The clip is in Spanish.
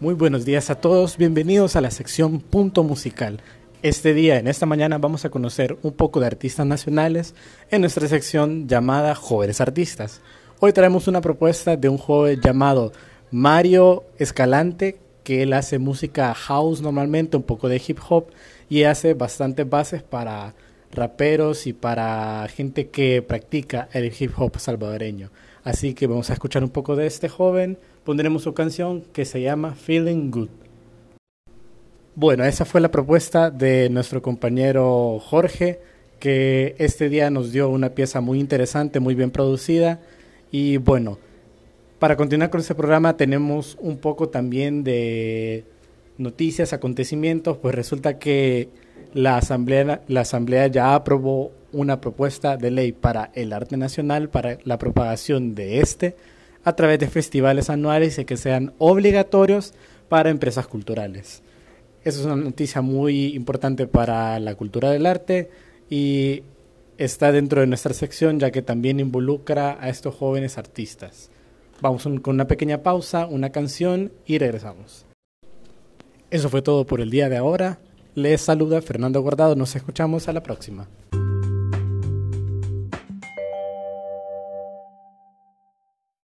Muy buenos días a todos, bienvenidos a la sección Punto Musical. Este día, en esta mañana, vamos a conocer un poco de artistas nacionales en nuestra sección llamada Jóvenes Artistas. Hoy traemos una propuesta de un joven llamado Mario Escalante, que él hace música house normalmente, un poco de hip hop, y hace bastantes bases para raperos y para gente que practica el hip hop salvadoreño. Así que vamos a escuchar un poco de este joven, pondremos su canción que se llama Feeling Good. Bueno, esa fue la propuesta de nuestro compañero Jorge, que este día nos dio una pieza muy interesante, muy bien producida. Y bueno, para continuar con este programa tenemos un poco también de noticias, acontecimientos, pues resulta que la Asamblea, ya aprobó una propuesta de ley para el arte nacional, para la propagación de este, a través de festivales anuales y que sean obligatorios para empresas culturales. Esa es una noticia muy importante para la cultura del arte y está dentro de nuestra sección ya que también involucra a estos jóvenes artistas. Vamos con una pequeña pausa, una canción y regresamos. Eso fue todo por el día de ahora. Les saluda Fernando Guardado. Nos escuchamos a la próxima.